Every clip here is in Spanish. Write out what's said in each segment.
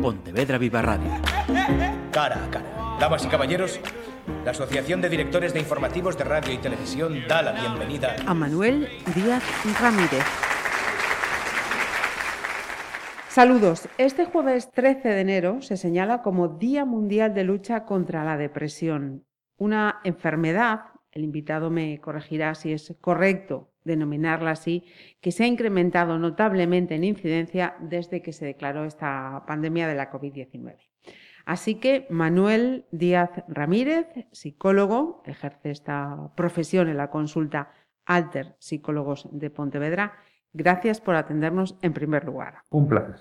Pontevedra Viva Radio. Cara a cara. Damas y caballeros, la Asociación de Directores de Informativos de Radio y Televisión da la bienvenida a Manuel Díaz Ramírez. Saludos. Este jueves 13 de enero se señala como Día Mundial de Lucha contra la Depresión, una enfermedad, el invitado me corregirá si es correcto denominarla así, que se ha incrementado notablemente en incidencia desde que se declaró esta pandemia de la COVID-19. Así que Manuel Díaz Ramírez, psicólogo, ejerce esta profesión en la consulta Alter Psicólogos de Pontevedra. Gracias por atendernos en primer lugar. Un placer.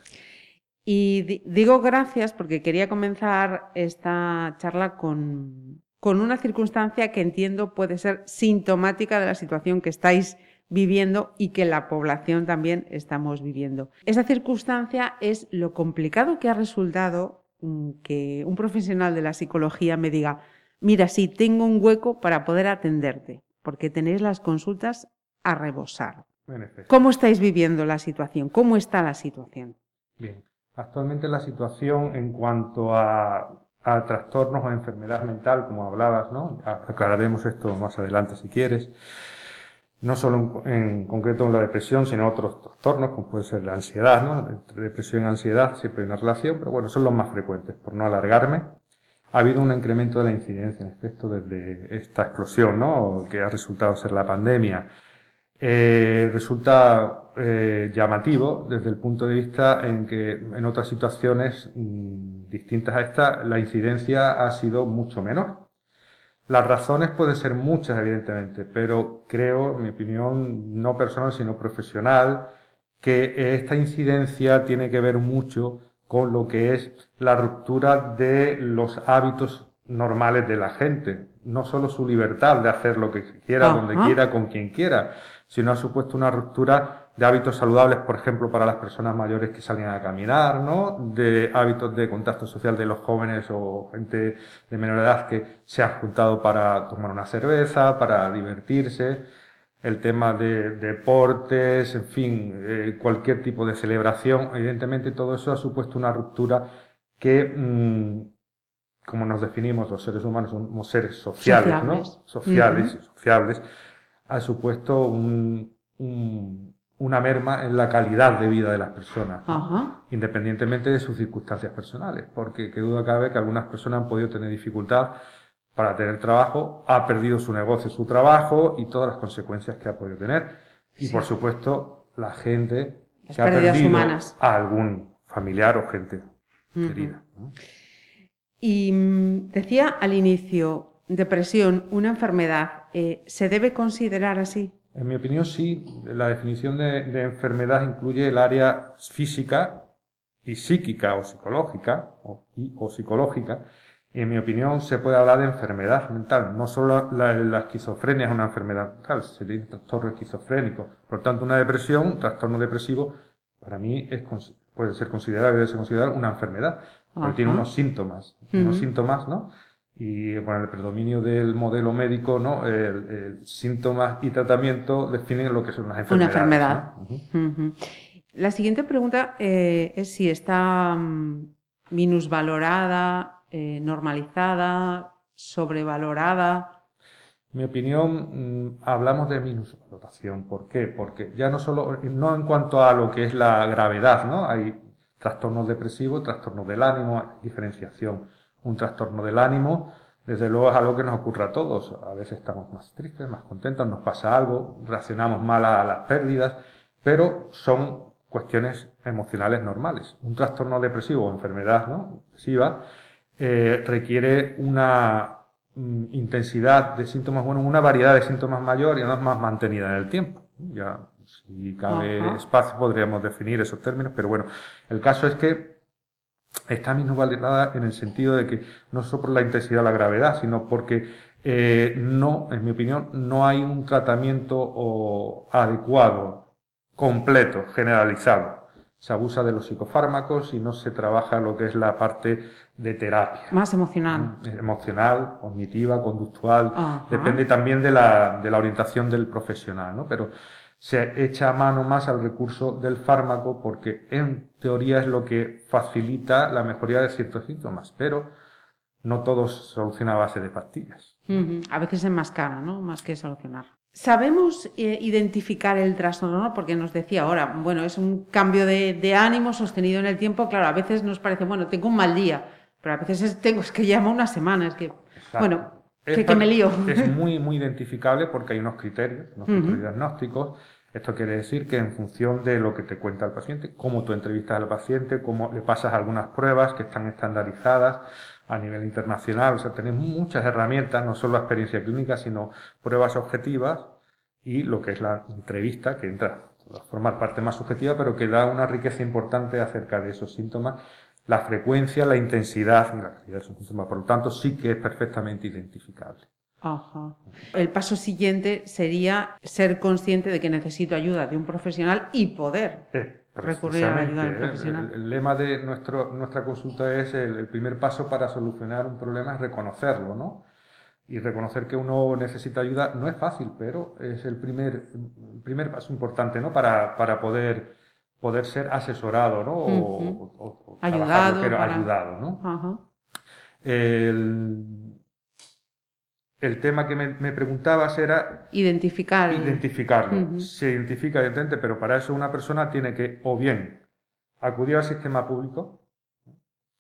Y digo gracias porque quería comenzar esta charla con, con una circunstancia que entiendo puede ser sintomática de la situación que estáis viviendo y que la población también estamos viviendo. Esa circunstancia es lo complicado que ha resultado mm, que un profesional de la psicología me diga, mira, sí, tengo un hueco para poder atenderte, porque tenéis las consultas a rebosar. ¿Cómo estáis viviendo la situación? ¿Cómo está la situación? Bien, actualmente la situación en cuanto a, a trastornos o enfermedad mental, como hablabas, ¿no? Aclararemos esto más adelante si quieres no solo en, concreto en la depresión, sino otros trastornos, como puede ser la ansiedad, ¿no? Entre depresión y ansiedad siempre hay una relación, pero bueno, son los más frecuentes. Por no alargarme, ha habido un incremento de la incidencia, en efecto, desde esta explosión, ¿no? Que ha resultado ser la pandemia. Eh, resulta eh, llamativo desde el punto de vista en que en otras situaciones mm, distintas a esta, la incidencia ha sido mucho menor. Las razones pueden ser muchas, evidentemente, pero creo, en mi opinión, no personal, sino profesional, que esta incidencia tiene que ver mucho con lo que es la ruptura de los hábitos normales de la gente. No solo su libertad de hacer lo que quiera, donde quiera, con quien quiera, sino ha supuesto una ruptura de hábitos saludables, por ejemplo, para las personas mayores que salían a caminar, ¿no? De hábitos de contacto social de los jóvenes o gente de menor edad que se han juntado para tomar una cerveza, para divertirse. El tema de deportes, en fin, eh, cualquier tipo de celebración. Evidentemente todo eso ha supuesto una ruptura que, mm, como nos definimos los seres humanos, somos seres sociales, ¿no? Sociales y sociables, ha supuesto un, un una merma en la calidad de vida de las personas, independientemente de sus circunstancias personales, porque qué duda cabe que algunas personas han podido tener dificultad para tener trabajo, ha perdido su negocio, su trabajo y todas las consecuencias que ha podido tener. Y por supuesto, la gente que ha perdido a algún familiar o gente querida. Y mm, decía al inicio, depresión, una enfermedad, eh, ¿se debe considerar así? En mi opinión, sí. La definición de, enfermedad incluye el área física y psíquica o psicológica o, o psicológica. Y en mi opinión se puede hablar de enfermedad mental. No solo la, esquizofrenia es una enfermedad mental, sería un trastorno esquizofrénico. Por tanto, una depresión, un trastorno depresivo, para mí es, puede ser considerado, debe ser considerado una enfermedad. Porque tiene unos síntomas, unos síntomas, ¿no? Y con el predominio del modelo médico, ¿no? El, síntomas y tratamiento definen lo que son las enfermedades. Una enfermedad. La siguiente pregunta eh, es si está mm, minusvalorada, eh, normalizada, sobrevalorada. En mi opinión, mm, hablamos de minusvaloración. ¿Por qué? Porque ya no solo, no en cuanto a lo que es la gravedad, ¿no? Hay trastornos depresivos, trastornos del ánimo, diferenciación un trastorno del ánimo, desde luego es algo que nos ocurre a todos. A veces estamos más tristes, más contentos, nos pasa algo, reaccionamos mal a las pérdidas, pero son cuestiones emocionales normales. Un trastorno depresivo o enfermedad ¿no? depresiva eh, requiere una mm, intensidad de síntomas, bueno, una variedad de síntomas mayor y además más mantenida en el tiempo. Ya, si cabe espacio, podríamos definir esos términos, pero bueno, el caso es que está validada en el sentido de que no solo por la intensidad o la gravedad, sino porque eh, no, en mi opinión, no hay un tratamiento adecuado, completo, generalizado. Se abusa de los psicofármacos y no se trabaja lo que es la parte de terapia. Más emocional. Mm, emocional, cognitiva, conductual. Depende también de la, de la orientación del profesional, ¿no? Pero se echa a mano más al recurso del fármaco porque en teoría es lo que facilita la mejoría de ciertos síntomas, pero no todo se soluciona a base de pastillas. A veces es más cara, ¿no? Más que solucionar. ¿Sabemos eh, identificar el trastorno? Porque nos decía ahora, bueno, es un cambio de, ánimo sostenido en el tiempo. Claro, a veces nos parece, bueno, tengo un mal día, pero a veces es, tengo, es que llama una semana, es que, bueno, que, me lío. Es muy, muy identificable porque hay unos criterios, unos criterios diagnósticos. Esto quiere decir que en función de lo que te cuenta el paciente, cómo tú entrevistas al paciente, cómo le pasas algunas pruebas que están estandarizadas a nivel internacional, o sea, tenemos muchas herramientas, no solo la experiencia clínica, sino pruebas objetivas y lo que es la entrevista, que entra a formar parte más subjetiva, pero que da una riqueza importante acerca de esos síntomas la frecuencia, la intensidad y la calidad de esos síntomas. Por lo tanto, sí que es perfectamente identificable. Ajá. El paso siguiente sería ser consciente de que necesito ayuda de un profesional y poder recurrir a la ayuda del profesional. El, lema de nuestro, nuestra consulta es el, primer paso para solucionar un problema es reconocerlo, ¿no? Y reconocer que uno necesita ayuda no es fácil, pero es el primer, primer paso importante, ¿no? Para, para poder poder ser asesorado, ¿no? o, ayudado. ayudado, ¿no? El, el, tema que me, preguntabas era... Identificar. Identificarlo. Se identifica evidentemente, pero para eso una persona tiene que o bien acudir al sistema público,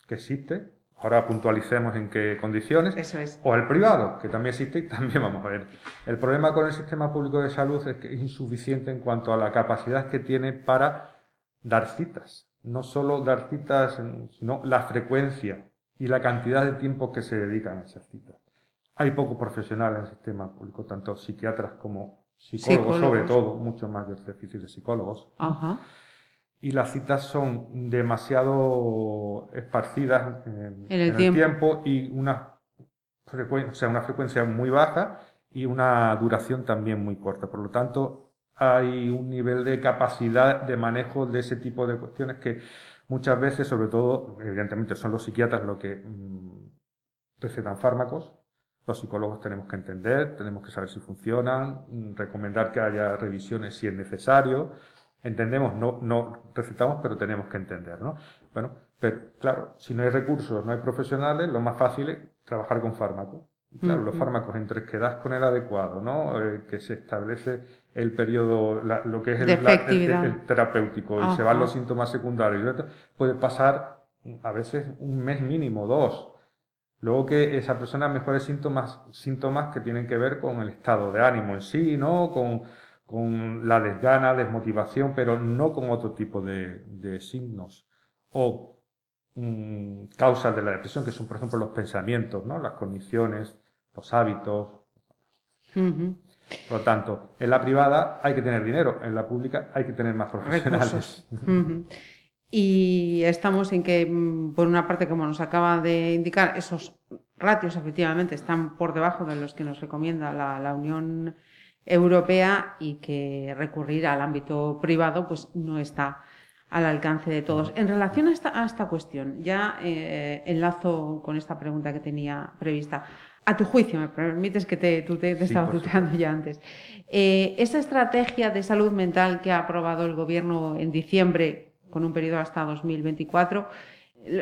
que existe, ahora puntualicemos en qué condiciones, Eso es. o al privado, que también existe y también vamos a ver. El problema con el sistema público de salud es que es insuficiente en cuanto a la capacidad que tiene para dar citas. No solo dar citas, sino la frecuencia y la cantidad de tiempo que se dedican a esas citas. Hay pocos profesionales en el sistema público, tanto psiquiatras como psicólogos, sobre todo, mucho más déficit de psicólogos. Y las citas son demasiado esparcidas en, el, tiempo. y una frecuencia, o sea, una frecuencia muy baja y una duración también muy corta. Por lo tanto, hay un nivel de capacidad de manejo de ese tipo de cuestiones que muchas veces, sobre todo, evidentemente son los psiquiatras los que mm, recetan fármacos, los psicólogos tenemos que entender, tenemos que saber si funcionan, mm, recomendar que haya revisiones si es necesario. Entendemos, no, no recetamos, pero tenemos que entender, ¿no? Bueno, pero claro, si no hay recursos, no hay profesionales, lo más fácil es trabajar con fármacos. Claro, los fármacos entre que das con el adecuado, ¿no? Eh, que se establece el periodo, lo que es el, terapéutico, y se van los síntomas secundarios, puede pasar a veces un mes mínimo, dos. Luego que esa persona mejore síntomas, síntomas que tienen que ver con el estado de ánimo en sí, ¿no? Con, con la desgana, desmotivación, pero no con otro tipo de, de signos. O mm, causas de la depresión, que son, por ejemplo, los pensamientos, ¿no? Las condiciones, los hábitos. Por lo tanto, en la privada hay que tener dinero, en la pública hay que tener más profesionales. Y estamos en que, mm, por una parte, como nos acaba de indicar, esos ratios efectivamente están por debajo de los que nos recomienda la, Unión Europea y que recurrir al ámbito privado pues no está al alcance de todos. En relación a esta, cuestión, ya eh, enlazo con esta pregunta que tenía prevista a tu juicio, me permites que te, tú te, estaba tuteando ya antes. Eh, esa estrategia de salud mental que ha aprobado el Gobierno en diciembre, con un periodo hasta 2024,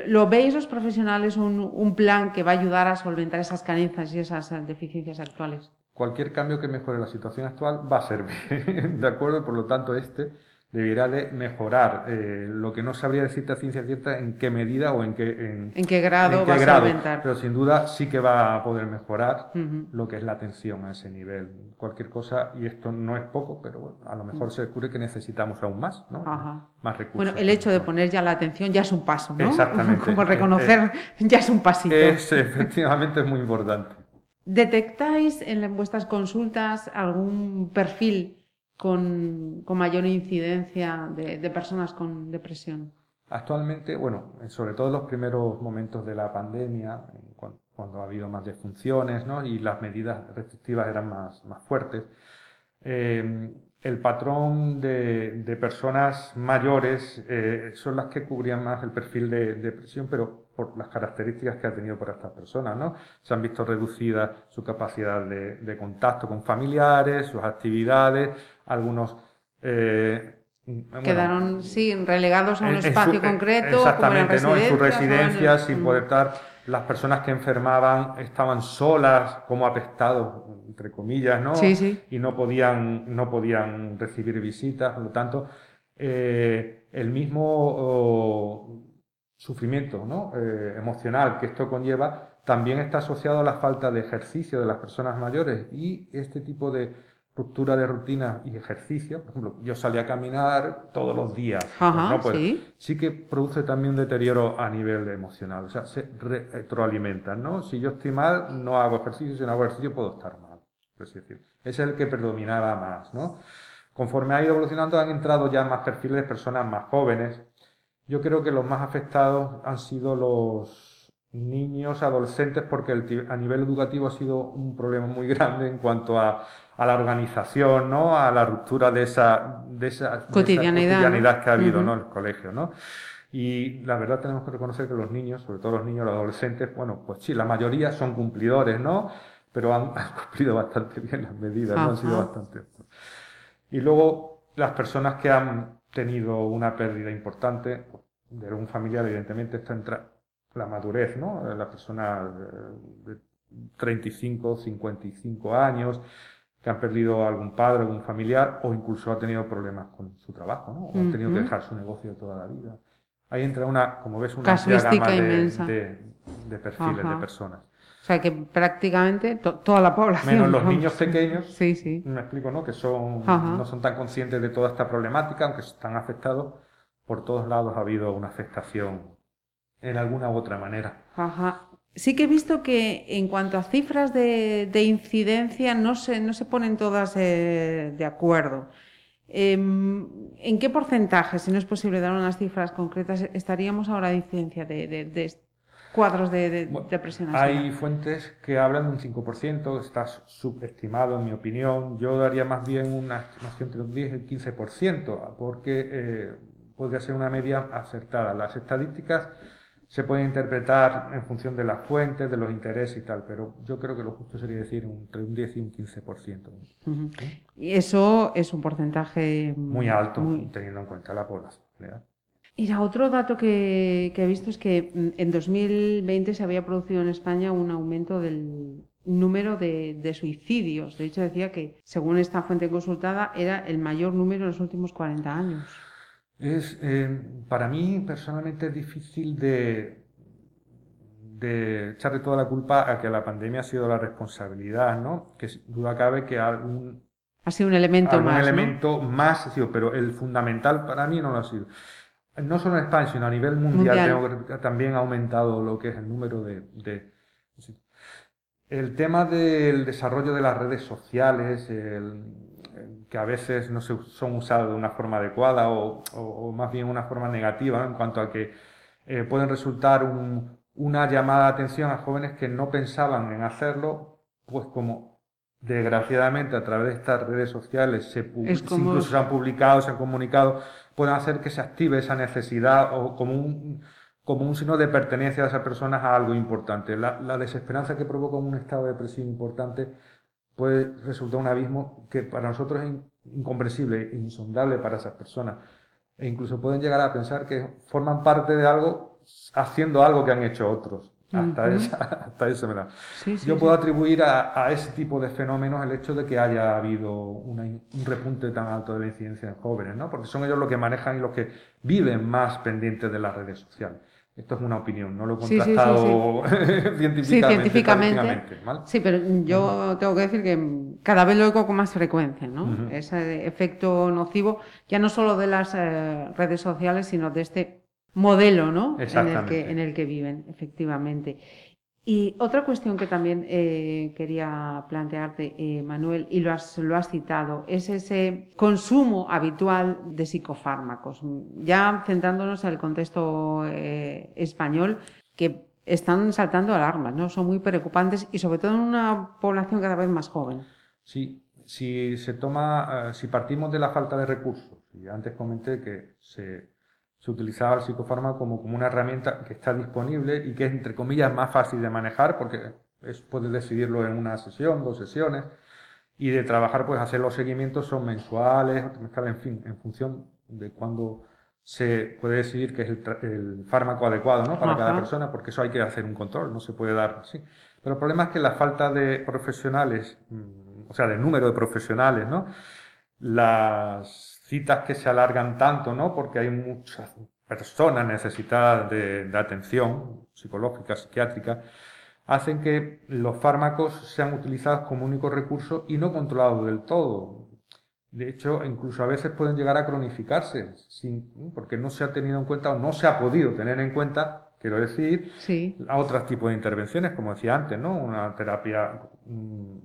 ¿lo veis los profesionales un, un plan que va a ayudar a solventar esas carencias y esas deficiencias actuales? Cualquier cambio que mejore la situación actual va a servir, ¿de acuerdo? Por lo tanto, este debería de mejorar. Eh, lo que no sabría decirte a ciencia cierta en qué medida o en qué, en, qué grado va a aumentar. Pero sin duda sí que va a poder mejorar lo que es la atención a ese nivel. Cualquier cosa, y esto no es poco, pero bueno, a lo mejor se descubre que necesitamos aún más, ¿no? Más recursos. Bueno, el hecho de poner ya la atención ya es un paso, ¿no? Exactamente. Como reconocer ya es un pasito. Es, efectivamente, es muy importante. ¿Detectáis en vuestras consultas algún perfil con, mayor incidencia de, personas con depresión? Actualmente, bueno, sobre todo en los primeros momentos de la pandemia, cuando, ha habido más defunciones ¿no? y las medidas restrictivas eran más, más fuertes, eh, el patrón de, personas mayores eh, son las que cubrían más el perfil de, depresión, pero por las características que ha tenido por estas personas, ¿no? Se han visto reducidas su capacidad de, contacto con familiares, sus actividades, algunos Eh, Quedaron, sí, relegados a un espacio concreto. Exactamente, ¿no? En sus residencias, sin poder estar. Las personas que enfermaban estaban solas, como apestados, entre comillas, ¿no? Sí, sí. Y no podían, no podían recibir visitas, por lo tanto, eh, el mismo sufrimiento ¿no? Eh, emocional que esto conlleva también está asociado a la falta de ejercicio de las personas mayores y este tipo de ruptura de rutina y ejercicio, por ejemplo, yo salí a caminar todos los días, pues pues ¿sí? sí que produce también deterioro a nivel emocional, o sea, se retroalimentan, ¿no? Si yo estoy mal, no hago ejercicio, si no hago ejercicio puedo estar mal, es decir, es el que predominaba más, ¿no? Conforme ha ido evolucionando han entrado ya más perfiles de personas más jóvenes, yo creo que los más afectados han sido los niños, adolescentes, porque a nivel educativo ha sido un problema muy grande en cuanto a, la organización, ¿no? A la ruptura de esa, de esa, cotidianidad, que ha habido, ¿no? En el colegio, ¿no? Y la verdad tenemos que reconocer que los niños, sobre todo los niños, los adolescentes, bueno, pues sí, la mayoría son cumplidores, ¿no? Pero han, cumplido bastante bien las medidas, ¿no? Han sido bastante. Y luego las personas que han tenido una pérdida importante de algún familiar, evidentemente está entra la madurez, ¿no? La persona de 35, 55 años, que han perdido algún padre, algún familiar, o incluso ha tenido problemas con su trabajo, ¿no? O ha tenido que dejar su negocio toda la vida. Ahí entra una, como ves, una amplia gama de, de, perfiles de personas. O sea que prácticamente toda la población. Menos los niños pequeños. Sí, sí. Me explico, ¿no? Que son, no son tan conscientes de toda esta problemática, aunque están afectados. Por todos lados ha habido una afectación en alguna u otra manera. Ajá. Sí que he visto que en cuanto a cifras de, incidencia no se, no se ponen todas eh, de acuerdo. Em, ¿En qué porcentaje, si no es posible dar unas cifras concretas, estaríamos ahora de incidencia de, de, de cuadros de, depresión. Hay fuentes que hablan de un 5%, está subestimado en mi opinión. Yo daría más bien una estimación entre un 10 y un 15%, porque eh, podría ser una media acertada. Las estadísticas se pueden interpretar en función de las fuentes, de los intereses y tal, pero yo creo que lo justo sería decir entre un 10 y un 15%. Y eso es un porcentaje muy alto, teniendo en cuenta la población. Mira, otro dato que, he visto es que mm, en 2020 se había producido en España un aumento del número de, suicidios. De hecho, decía que, según esta fuente consultada, era el mayor número en los últimos 40 años. Es, eh, para mí, personalmente, es difícil de, de echarle toda la culpa a que la pandemia ha sido la responsabilidad, ¿no? Que duda cabe que algún... Ha sido un elemento más. Un elemento más ha sido, pero el fundamental para mí no lo ha sido no solo en España, sino a nivel mundial, también ha aumentado lo que es el número de, el tema del desarrollo de las redes sociales, que a veces no se, son usadas de una forma adecuada o, más bien una forma negativa en cuanto a que eh, pueden resultar una llamada de atención a jóvenes que no pensaban en hacerlo, pues como desgraciadamente a través de estas redes sociales se, incluso se han publicado, se han comunicado pueden hacer que se active esa necesidad o como un, como un signo de pertenencia de esas personas a algo importante. La, desesperanza que provoca un estado de depresión importante puede resultar un abismo que para nosotros es incomprensible, insondable para esas personas. E incluso pueden llegar a pensar que forman parte de algo haciendo algo que han hecho otros. Hasta, esa, hasta ese Yo puedo atribuir a, ese tipo de fenómenos el hecho de que haya habido un repunte tan alto de la incidencia en jóvenes, ¿no? porque son ellos los que manejan y los que viven más pendientes de las redes sociales. Esto es una opinión, no lo he contrastado científicamente. Sí, científicamente. Sí, pero yo tengo que decir que cada vez lo oigo con más frecuencia, ¿no? Ese efecto nocivo, ya no solo de las eh, redes sociales, sino de este modelo ¿no? En, el que, en el que viven, efectivamente. Y otra cuestión que también eh, quería plantearte, eh, Manuel, y lo has, lo has citado, es ese consumo habitual de psicofármacos. Ya centrándonos en el contexto eh, español, que están saltando alarmas, ¿no? Son muy preocupantes y sobre todo en una población cada vez más joven. Sí, si se toma, si partimos de la falta de recursos, y antes comenté que se se utilizaba el psicofármaco como, como una herramienta que está disponible y que es, entre comillas, más fácil de manejar porque es, puedes decidirlo en una sesión, dos sesiones. y de trabajar, pues hacer los seguimientos son mensuales, en fin, en función de cuándo se puede decidir que es el, fármaco adecuado ¿no? para cada persona, porque eso hay que hacer un control, no se puede dar así. Pero el problema es que la falta de profesionales, mm, o sea, de número de profesionales, ¿no? las citas que se alargan tanto, ¿no? porque hay muchas personas necesitadas de, de atención psicológica, psiquiátrica, hacen que los fármacos sean utilizados como único recurso y no controlados del todo. De hecho, incluso a veces pueden llegar a cronificarse, sin, porque no se ha tenido en cuenta o no se ha podido tener en cuenta, quiero decir, a otros tipos de intervenciones, como decía antes, ¿no? Una terapia mm,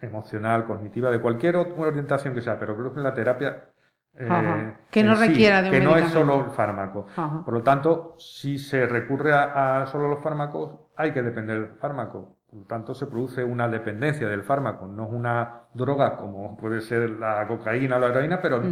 emocional, cognitiva, de cualquier otra orientación que sea, pero creo que la terapia eh, que no requiera de un Que no es solo el fármaco. Por lo tanto, si se recurre a, a, solo los fármacos, hay que depender del fármaco. Por lo tanto, se produce una dependencia del fármaco. No es una droga como puede ser la cocaína o la heroína, pero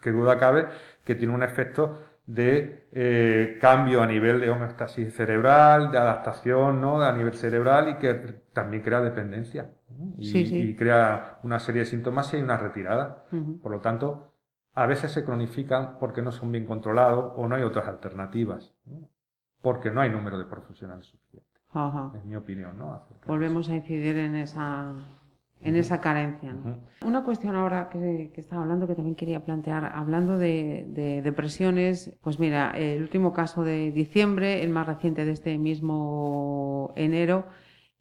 que duda cabe que tiene un efecto de eh, cambio a nivel de homeostasis cerebral, de adaptación ¿no? a nivel cerebral y que también crea dependencia. Y, crea una serie de síntomas y hay una retirada. Por lo tanto, a veces se cronifican porque no son bien controlados o no hay otras alternativas, porque no hay número de profesionales suficiente. Es mi opinión, ¿no? Volvemos a incidir en esa, en esa carencia. Una cuestión ahora que, que, estaba hablando que también quería plantear, hablando de, depresiones, pues mira, el último caso de diciembre, el más reciente de este mismo enero,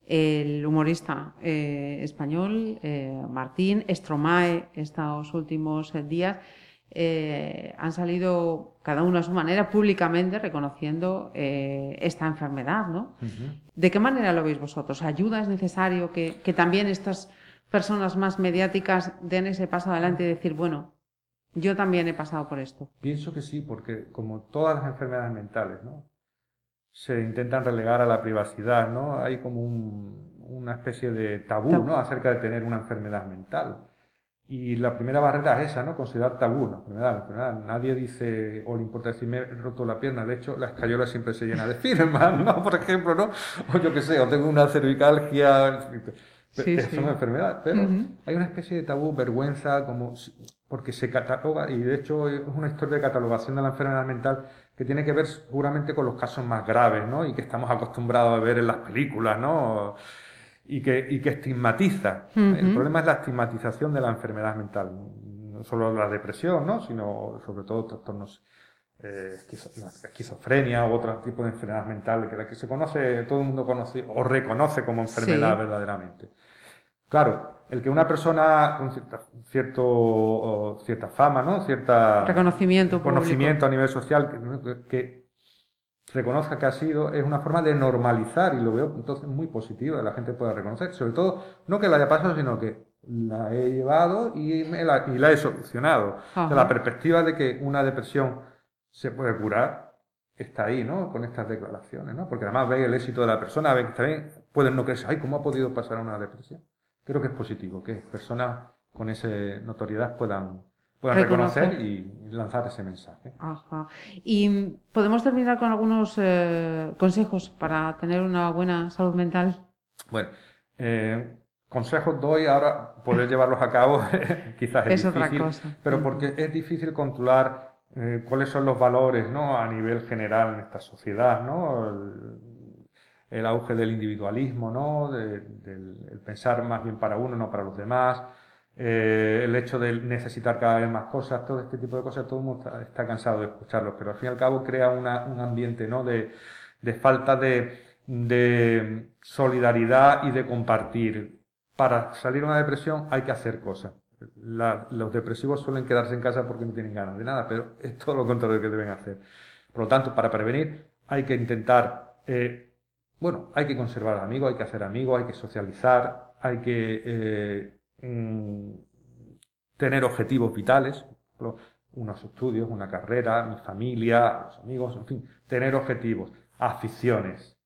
el humorista eh, español eh, Martín Estromae estos últimos días eh, han salido cada uno a su manera públicamente reconociendo esta enfermedad, ¿no? ¿De qué manera lo veis vosotros? ¿Ayuda? ¿Es necesario que, que, también estas personas más mediáticas den ese paso adelante y decir, bueno, yo también he pasado por esto? Pienso que sí, porque como todas las enfermedades mentales, ¿no? se intentan relegar a la privacidad, ¿no? Hay como una especie de tabú, ¿no? Acerca de tener una enfermedad mental. Y la primera barrera es esa, ¿no? Considerar tabú la enfermedad, la enfermedad. Nadie dice, o le importa decir, me he roto la pierna. De hecho, la escayola siempre se llena de firmas, ¿no? Por ejemplo, ¿no? O yo qué sé, o tengo una cervicalgia. Sí, es una enfermedad. Pero hay una especie de tabú, vergüenza, como porque se cataloga, y de hecho es una historia de catalogación de la enfermedad mental que tiene que ver seguramente con los casos más graves, ¿no? Y que estamos acostumbrados a ver en las películas, ¿no? Y que, y que estigmatiza. El problema es la estigmatización de la enfermedad mental. No solo la depresión, ¿no? Sino sobre todo trastornos eh, esquizofrenia u otro tipo de enfermedad mental que la que se conoce, todo el mundo conoce o reconoce como enfermedad verdaderamente. Claro, el que una persona con cierta, cierto, cierta fama, ¿no? Cierta reconocimiento, conocimiento a nivel social, que, reconozca que ha sido, es una forma de normalizar y lo veo entonces muy positivo, que la gente pueda reconocer, sobre todo, no que la haya pasado, sino que la he llevado y, la, y la he solucionado. De la perspectiva de que una depresión se puede curar, está ahí, ¿no? Con estas declaraciones, ¿no? Porque además ve el éxito de la persona, ve que también pueden no creerse, ay, ¿cómo ha podido pasar una depresión? creo que es positivo, que personas con esa notoriedad puedan, puedan reconocer y lanzar ese mensaje. Ajá. Y podemos terminar con algunos eh, consejos para tener una buena salud mental. Bueno, eh, consejos doy ahora, poder llevarlos a cabo quizás es, difícil, otra cosa. pero porque es difícil controlar eh, cuáles son los valores ¿no? a nivel general en esta sociedad, ¿no? el auge del individualismo, ¿no? del pensar más bien para uno, no para los demás, eh, el hecho de necesitar cada vez más cosas, todo este tipo de cosas, todo el mundo está, cansado de escucharlos, pero al fin y al cabo crea un ambiente ¿no? de, falta de, de solidaridad y de compartir. Para salir de una depresión hay que hacer cosas. los depresivos suelen quedarse en casa porque no tienen ganas de nada, pero es todo lo contrario que deben hacer. Por lo tanto, para prevenir hay que intentar eh, bueno, hay que conservar amigos, hay que hacer amigos, hay que socializar, hay que eh, mm, tener objetivos vitales, unos estudios, una carrera, mi familia, los amigos, en fin, tener objetivos, aficiones.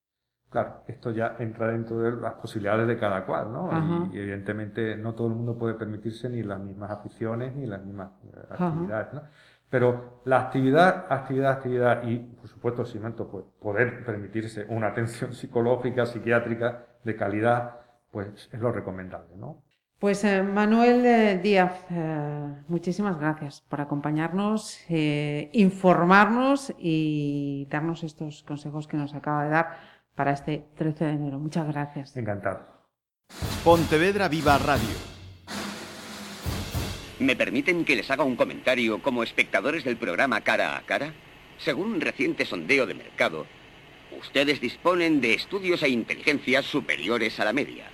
Claro, esto ya entra dentro de las posibilidades de cada cual, ¿no? Y, evidentemente no todo el mundo puede permitirse ni las mismas aficiones ni las mismas eh, actividades, ¿no? Pero la actividad, actividad, actividad y, por supuesto, cimiento, pues, poder permitirse una atención psicológica, psiquiátrica de calidad, pues es lo recomendable, ¿no? Pues eh, Manuel eh, Díaz, eh, muchísimas gracias por acompañarnos, informarnos y darnos estos consejos que nos acaba de dar para este 13 de enero. Muchas gracias. Encantado. Pontevedra Viva Radio. ¿Me permiten que les haga un comentario como espectadores del programa Cara a Cara? Según un reciente sondeo de mercado, ustedes disponen de estudios e inteligencias superiores a la media.